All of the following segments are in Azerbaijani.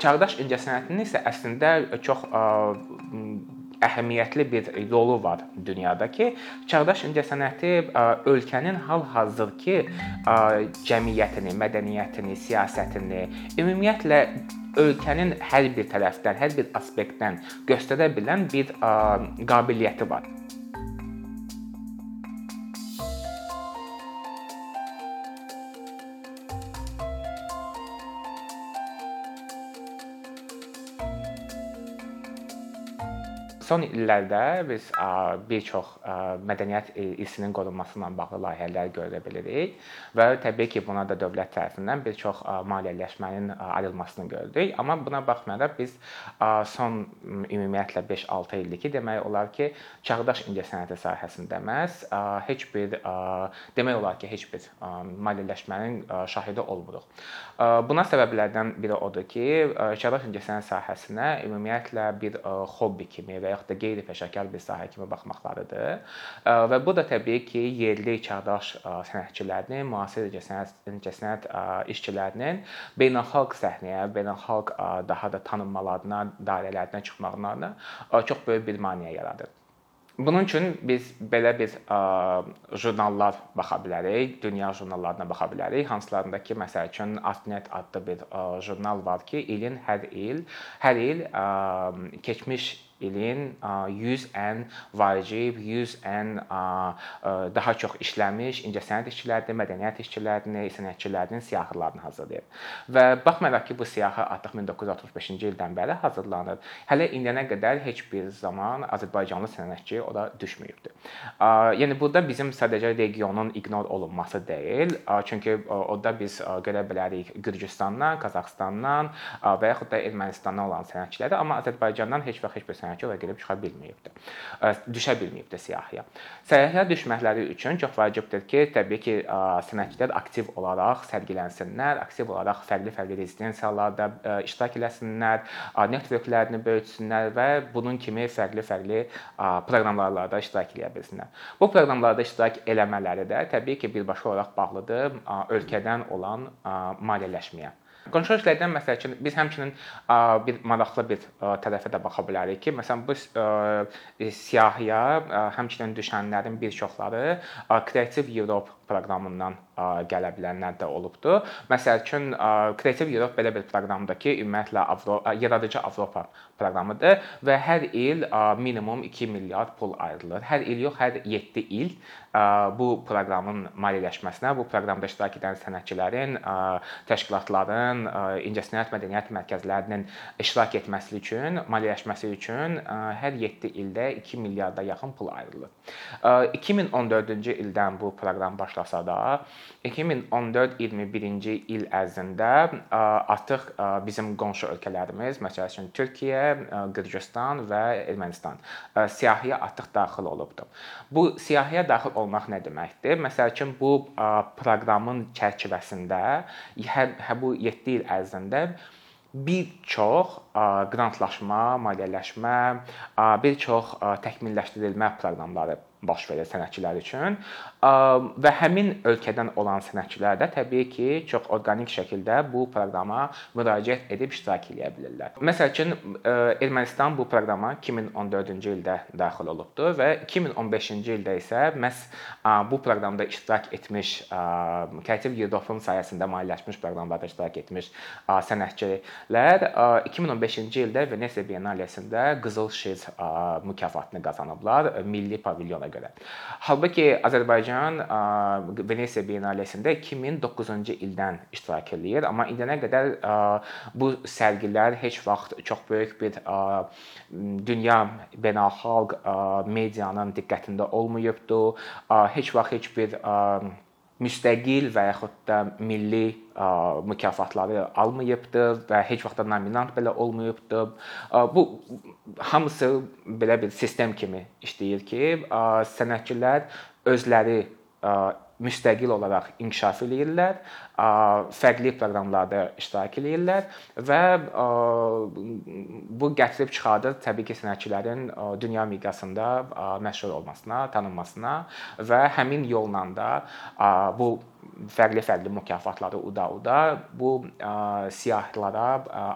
çağdaş incəsənətinin isə əslində çox əhəmiyyətli bir rolu var dünyada ki, çağdaş incəsənəti ölkənin hal-hazırki cəmiyyətini, mədəniyyətini, siyasətini, ümumiyyətlə ölkənin hər bir tərəfdən, hər bir aspektdən göstərə bilən bir qabiliyyəti var. Son illərdə biz bir çox mədəniyyət irsinin qorunması ilə bağlı layihələr görə bilirik və təbii ki, buna da dövlət tərəfindən bir çox maliyyələşmənin ayrılmasını gördük. Amma buna baxmayaraq biz son ümumiyyətlə 5-6 ildir ki, demək olar ki, çağdaş incəsənəti sahəsində məhz heç bir demək olar ki, heç bir maliyyələşmənin şahidi olmuruq. Buna səbəblərdən biri odur ki, çağdaş incəsənət sahəsinə ümumiyyətlə bir hobbi kimi və ya yaxud da qeyri-peşəkar bir sahə kimi baxmaqlarıdır. Və bu da təbii ki, yerli çağdaş sənətçilərinin, müasir incəsənət işçilərinin beynəlxalq səhnəyə, beynəlxalq daha da tanınmalarına, dairələrinə çıxmaqlarına çox böyük bir maneə yaradır. Bunun üçün biz belə bir ə, jurnallar baxa bilərik, dünya jurnallarına baxa bilərik. Hansılarında ki, məsəl üçün Artnet adlı bir ə, jurnal var ki, ilin hər il, hər il ə, keçmiş ilin 100 ən vacib, 100 ən daha çox işləmiş incəsənət işçilərinin, mədəniyyət işçilərinin, sənətçilərinin siyahılarını hazırlayır. Və baxmayaraq ki, bu siyahı artıq 1965-ci ildən bəri hazırlanır. Hələ indiyənə qədər heç bir zaman Azərbaycanlı sənətçi ora düşməyibdi. Yəni burada bizim sadəcə regionun ignor olunması deyil, çünki orada biz görə bilərik Gürcüstandan, Qazaxıstandan və yaxud da Ermənistandan olan sənətçiləri, amma Azərbaycandan heç vaxt heç bir sənətçi sənətkar ora gedib çıxa bilməyibdi. Düşə bilməyibdi siyahıya. Səyahıya düşməkləri üçün çox vacibdir ki, təbii ki, sənətçilər aktiv olaraq sərgilənsinlər, aktiv olaraq fərqli-fərqli rezidensiyalarda iştirak eləsinlər, networklərini böyütsünlər və bunun kimi fərqli-fərqli proqramlarda da iştirak edə bilsinlər. Bu proqramlarda iştirak eləmələri də təbii ki, birbaşa olaraq bağlıdır ölkədən olan maliyyələşməyə. Qonşu ölkələrdən məsəl üçün biz həmçinin bir maraqlı bir tərəfə də baxa bilərik ki, məsələn bu siyahıya həmçinin düşənlərin bir çoxları Creative Europe proqramından gələ bilənlər də olubdu. Məsəl üçün Creative Europe belə bir proqramdır ki, ümumiyyətlə Avropa yaradıcı Avropa proqramıdır və hər il minimum 2 milyard pul ayrılır. Hər il yox, hər 7 il bu proqramın maliyyələşməsinə, bu proqramda iştirak edən sənətçilərin, təşkilatların, incəsənət mədəniyyət mərkəzlərinin iştirak etməsi üçün, maliyyələşməsi üçün hər 7 ildə 2 milyarda yaxın pul ayrılır. 2014-cü ildən bu proqram başlasa da 2014-21-ci il ərzində artıq bizim qonşu ölkələrimiz, məsəl üçün Türkiyə, Qırğızstan və Ermənistan siyahıya artıq daxil olubdu. Bu siyahıya daxil olmaq nə deməkdir? Məsəl üçün bu proqramın çərçivəsində hər, hər bu 7 il ərzində bir çox qrantlaşma, maliyyələşmə, bir çox təkmilləşdirilmə proqramları baş verir sənətçilər üçün və həmin ölkədən olan sənətçilər də təbii ki, çox orqanik şəkildə bu proqrama müraciət edib iştirak edə bilirlər. Məsəl üçün Ermənistan bu proqrama 2014-cü ildə daxil olubdu və 2015-ci ildə isə məhz bu proqramda iştirak etmiş Kreativ Europe-un sayəsində maliyyələşmiş proqramlarda iştirak etmiş sənətçilər 2015-ci ildə Venesiya Biennalesində Qızıl Şir mükafatını qazanıblar milli pavilyona görə. Halbuki Azərbaycan Venesiya Biennalesində 2009-cu ildən iştirak eləyir, amma indiyənə qədər bu sərgilər heç vaxt çox böyük bir dünya beynəlxalq medianın diqqətində olmayıbdı. Heç vaxt heç bir müstəqil və yaxud da milli mükafatları almayıbdı və heç vaxt da nominant belə olmayıbdı. Bu hamısı belə bir sistem kimi işləyir ki, sənətçilər özləri müstəqil olaraq inkişaf eləyirlər, fərqli proqramlarda iştirak eləyirlər və bu gətirib çıxardır təbii ki, sənətçilərin dünya miqyasında məşhur olmasına, tanınmasına və həmin yolla da bu fərqli-fərqli mükafatları uda-uda bu ə, siyahılara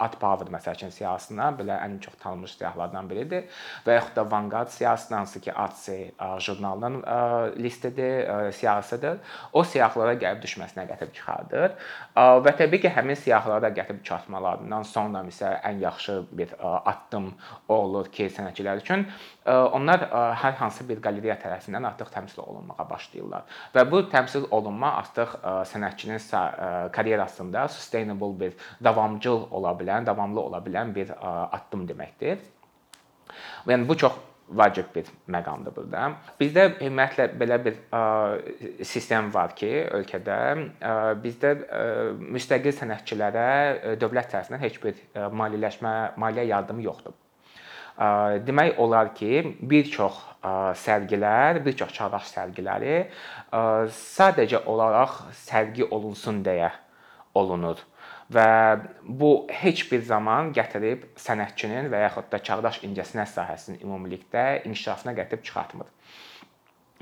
Ad Power məsəl üçün siyahısına belə ən çox tanınmış siyahılardan biridir və yaxud da Vanguard siyahısı hansı ki ATSI jurnalının ə, listidir, ə, siyahısıdır. O siyahılara gəlib düşməsinə gətirib çıxardır. Ə, və təbii ki, həmin siyahılara gətirib çıxartmalarından sonra isə ən yaxşı bir ə, addım olur ki, sənətçilər üçün onlar hər hansı bir qalereya tərəfindən artıq təmsil olunmağa başlayırlar. Və bu təmsil olunma artıq sənətçinin karyerasında sustainable bir davamcıl ola bilən, davamlı ola bilən bir addım deməkdir. Yəni bu çox vacib bir məqamdır burada. Bizdə ümumiyyətlə belə bir ə, sistem var ki, ölkədə ə, bizdə ə, müstəqil sənətçilərə dövlət tərəfindən heç bir maliyyələşmə, maliyyə yardımı yoxdur. Demək olar ki, bir çox sərgilər, bir çox çağdaş sərgiləri sadəcə olaraq sərgi olunsun deyə olunur və bu heç bir zaman gətirib sənətçinin və yaxud da çağdaş incəsənət sahəsinin ümumilikdə inkişafına gətirib çıxartmır.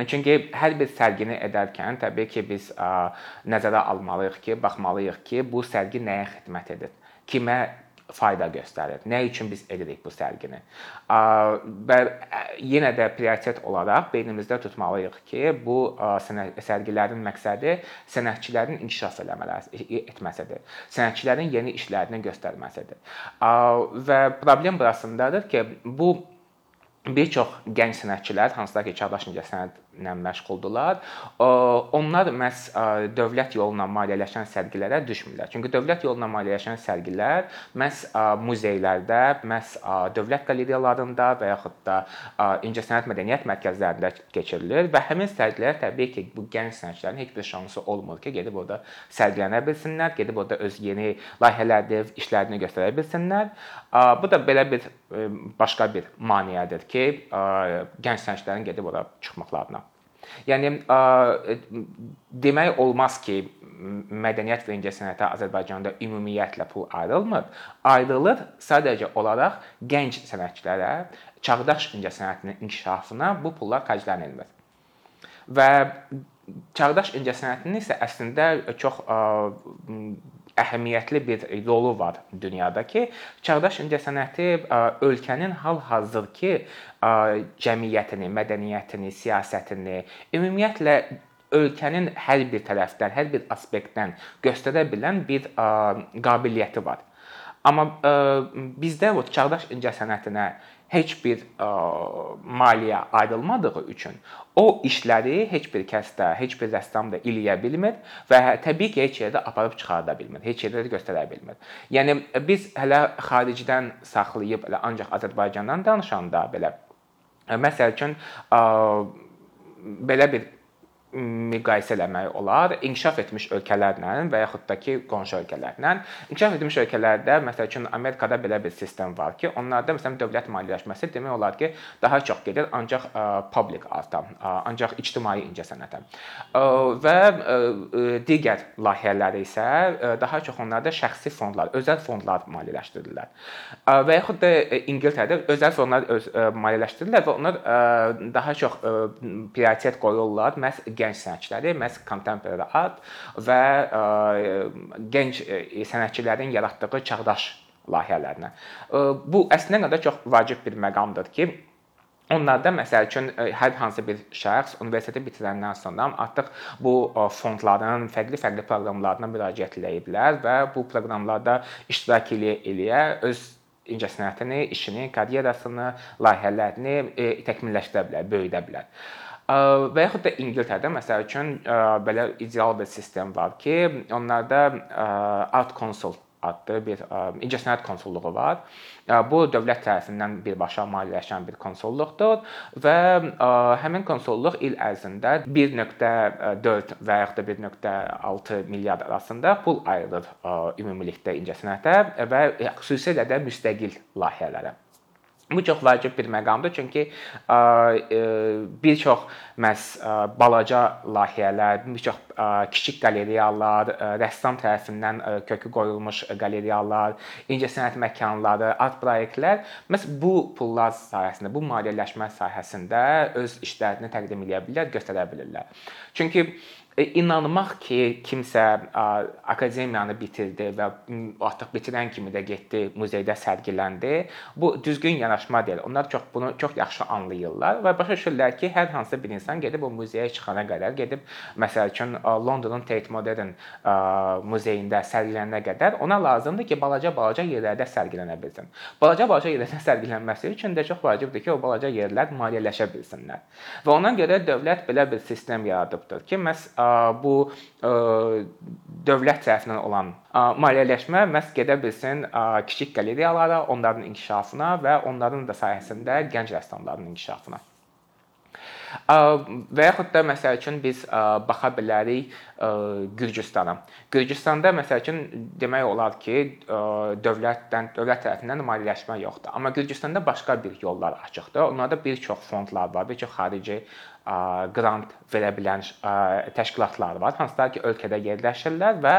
Çünki hər bir sərgini edərkən təbii ki, biz ə, nəzərə almalıyıq ki, baxmalıyıq ki, bu sərgi nəyə xidmət edir? Kimə fayda göstərir. Nə üçün biz edirik bu sərgini? Və yenə də prioritet olaraq beynimizdə tutmalıyıq ki, bu sərgilərin məqsədi sənətçilərin inkişaf eləmələri etməsidir. Sənətçilərin yeni işlərini göstərməsidir. Və problem burasındadır ki, bu bir çox gənc sənətçilər, hansılar ki, çağdaş incəsənətlə məşğuldurlar, onlar məhz dövlət yolla maliyyələşən sərgilərə düşmürlər. Çünki dövlət yolla maliyyələşən sərgilər məhz muzeylərdə, məhz dövlət qaleriyalarında və yaxud da incəsənət mədəniyyət mərkəzlərində keçirilir və həmin sərgilər təbii ki, bu gənc sənətçilərin heç bir şansı olmur ki, gedib orada sərgilənə bilsinlər, gedib orada öz yeni layihələrini, işlərini göstərə bilsinlər. Bu da belə bir başqa bir maneədir ki, gənc sənətçilərin gedib ora çıxmaqlarına. Yəni demək olmaz ki, mədəniyyət və incəsənətə Azərbaycanda ümumiyyətlə pul ayrılmır. Ayrılır sadəcə olaraq gənc sənətçilərə, çağdaş incəsənətinin inkişafına bu pullar xərclənilmir. Və çağdaş incəsənətinin isə əslində çox əhəmiyyətli bir rolu var dünyada ki, çağdaş incəsənəti ölkənin hal-hazırki cəmiyyətini, mədəniyyətini, siyasətini, ümumiyyətlə ölkənin hər bir tərəfdən, hər bir aspektdən göstərə bilən bir qabiliyyəti var. Amma bizdə o çağdaş incəsənətinə heç bir ə, maliyyə ayrılmadığı üçün o işləri heç bir kəs də, heç bir rəssam da eləyə bilmir və təbii ki, heç yerdə aparıb çıxarda bilmir, heç yerdə də göstərə bilmir. Yəni biz hələ xaricdən saxlayıb elə ancaq Azərbaycandan danışanda belə məsəl üçün ə, belə bir müqayisə eləmək olar inkişaf etmiş ölkələrlə və yaxud da ki, qonşu ölkələrlə. İnkişaf etmiş ölkələrdə məsəl üçün Amerikada belə bir sistem var ki, onlarda məsələn dövlət maliyyələşməsi demək olar ki, daha çox gedir ancaq public arta, ancaq ictimai incəsənətə. Və digər layihələri isə daha çox onlarda şəxsi fondlar, özəl fondlar maliyyələşdirirlər. Və yaxud da İngiltərədə özəl fondlar öz maliyyələşdirirlər və onlar daha çox prioritet qoyurlar məhz gənc sənətçiləri məhz contemporary art və e, gənc e, sənətçilərin yaratdığı çağdaş layihələrinə. E, bu əslində qədər çox vacib bir məqamdır ki, Onlarda məsəl üçün hər hansı bir şəxs universiteti bitirəndən sonra artıq bu fondların fərqli-fərqli proqramlarına müraciət edə bilər və bu proqramlarda iştirak eləyə öz incəsənətini, işini, karyerasını, layihələrini təkmilləşdirə bilər, böyüdə bilər. Və yaxud da İngiltərədə məsəl üçün belə ideal bir sistem var ki, onlarda art consul adlı bir incəsənət konsulluğu var. Bu dövlət tərəfindən birbaşa maliyyələşən bir konsulluqdur və həmin konsulluq il ərzində 1.4 və yaxud da 1.6 milyard arasında pul ayırır ümumilikdə incəsənətə və xüsusilə də müstəqil layihələrə. Bu çox vacib bir məqamdır, çünki bir çox məhz balaca layihələr, bir çox kiçik qaleriyalar, rəssam tərəfindən kökü qoyulmuş qaleriyalar, incəsənət məkanları, art proyektlər məhz bu pullar sayəsində, bu maliyyələşmə sahəsində öz işlərini təqdim edə bilirlər, göstərə bilirlər. Çünki e, inanmaq ki, kimsə akademiyanı bitirdi və artıq bitirən kimi də getdi muzeydə sərgiləndi. Bu düzgün yanaşma deyil. Onlar çox bunu çox yaxşı anlayırlar və başa düşürlər ki, hər hansı bir insan gedib o muzeyə çıxana qədər, gedib məsəl üçün Londonun Tate Modern muzeyində sərgilənənə qədər ona lazımdır ki, balaca-balaca yerlərdə sərgilənə bilsin. Balaca-balaca yerlərdə sərgilənməsi üçün də çox vacibdir ki, o balaca yerlər maliyyələşə bilsinlər. Və ona görə dövlət belə bir sistem yaradıbdır ki, məhz bu dövlət tərəfindən olan maliyyələşmə məhz gedə bilsin kiçik qaleriyalara, onların inkişafına və onların da sayəsində gənc rəssamların inkişafına. Və yaxud da məsəl üçün biz baxa bilərik Gürcüstana. Gürcüstanda məsəl üçün demək olar ki, dövlətdən, dövlət tərəfindən maliyyələşmə yoxdur. Amma Gürcüstanda başqa bir yollar açıqdır. Onlarda bir çox fondlar var, bir çox xarici qrant verə bilən təşkilatlar var, hansılar ki, ölkədə yerləşirlər və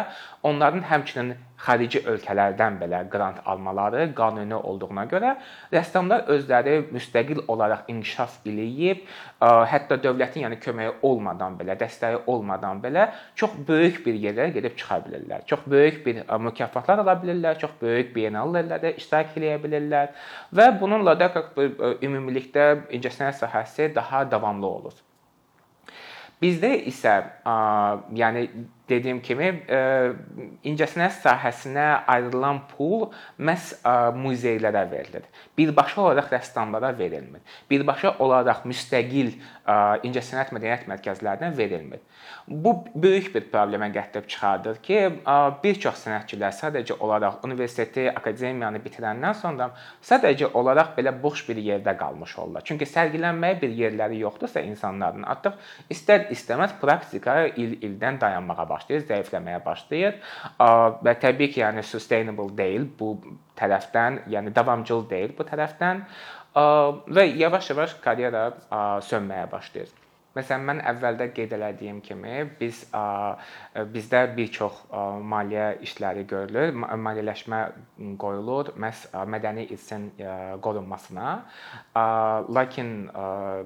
onların həmçinin xarici ölkələrdən belə qrant almaları qanuni olduğuna görə rəssamlar özləri müstəqil olaraq inkişaf eləyib, hətta dövlətin yəni köməyi olmadan belə, dəstəyi olmadan belə çox böyük bir yerlərə gedib çıxa bilirlər. Çox böyük bir mükafatlar ala bilirlər, çox böyük biennallərdə iştirak edə bilirlər və bununla da ümumilikdə incəsənət sahəsi daha davamlı olur. Bizdə isə yəni dediyim kimi incəsənət sahəsinə ayrılan pul məhz muzeylərə verilir. Birbaşa olaraq rəssamlara verilmir. Birbaşa olaraq müstəqil incəsənət mədəniyyət mərkəzlərinə verilmir. Bu böyük bir problemə gətirib çıxardır ki, bir çox sənətçilər sadəcə olaraq universiteti, akademiyanı bitirəndən sonra sadəcə olaraq belə boş bir yerdə qalmış olurlar. Çünki sərgilənməyə bir yerləri yoxdursa insanların artıq istər-istəməz praktika il-ildən dayanmağa başlayır, zəifləməyə başlayır və təbii ki, yəni sustainable deyil bu tərəfdən, yəni davamcıl deyil bu tərəfdən və yavaş-yavaş karyera sönməyə başlayır. Məsələn, mən əvvəldə qeyd elədiyim kimi, biz bizdə bir çox maliyyə işləri görülür, maliyyələşmə qoyulur məhz mədəni irsin qorunmasına. Lakin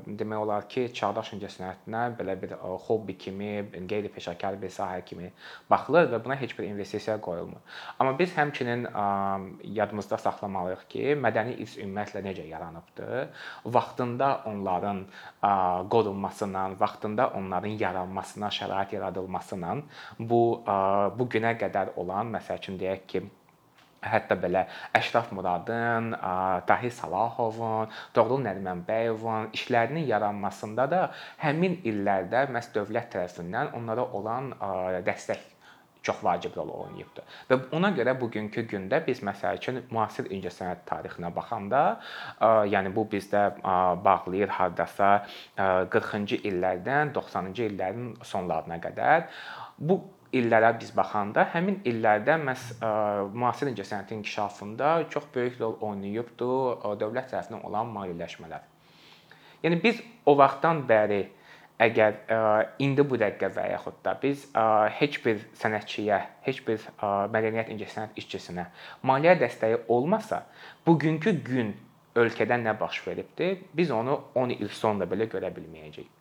demək olar ki, çağdaş incəsənətinə belə bir hobbi kimi, qeyri-peşəkar bir sahə kimi baxılır və buna heç bir investisiya qoyulmur. Amma biz həmçinin yadımızda saxlamalıyıq ki, mədəni irs ümumiyyətlə necə yaranıbdı? Vaxtında onların qorunmasına ilə, vaxtında onların yaranmasına şərait yaradılması ilə bu bu günə qədər olan, məsəl üçün deyək ki, hətta belə Əşraf Muradın, Tahir Salahovun, Doğrul Nərimanbəyovun işlərinin yaranmasında da həmin illərdə məhz dövlət tərəfindən onlara olan dəstək çox vacib rol oynayıbdı. Və ona görə bugünkü gündə biz məsəl üçün müasir incəsənət tarixinə baxanda, yəni bu bizdə bağlayır hardasa 40-cı illərdən 90-cı illərin sonlarına qədər bu illərə biz baxanda həmin illərdə məhz müasir incəsənətin inkişafında çox böyük rol oynayıbdı dövlət tərəfindən olan maliyyələşmələr. Yəni biz o vaxtdan bəri əgər ə, indi bu dəqiqə və yaxud da biz ə, heç bir sənətçiyə, heç bir ə, mədəniyyət incəsənət işçisinə maliyyə dəstəyi olmasa, bugünkü gün ölkədə nə baş veribdi, biz onu 10 il sonra belə görə bilməyəcəyik.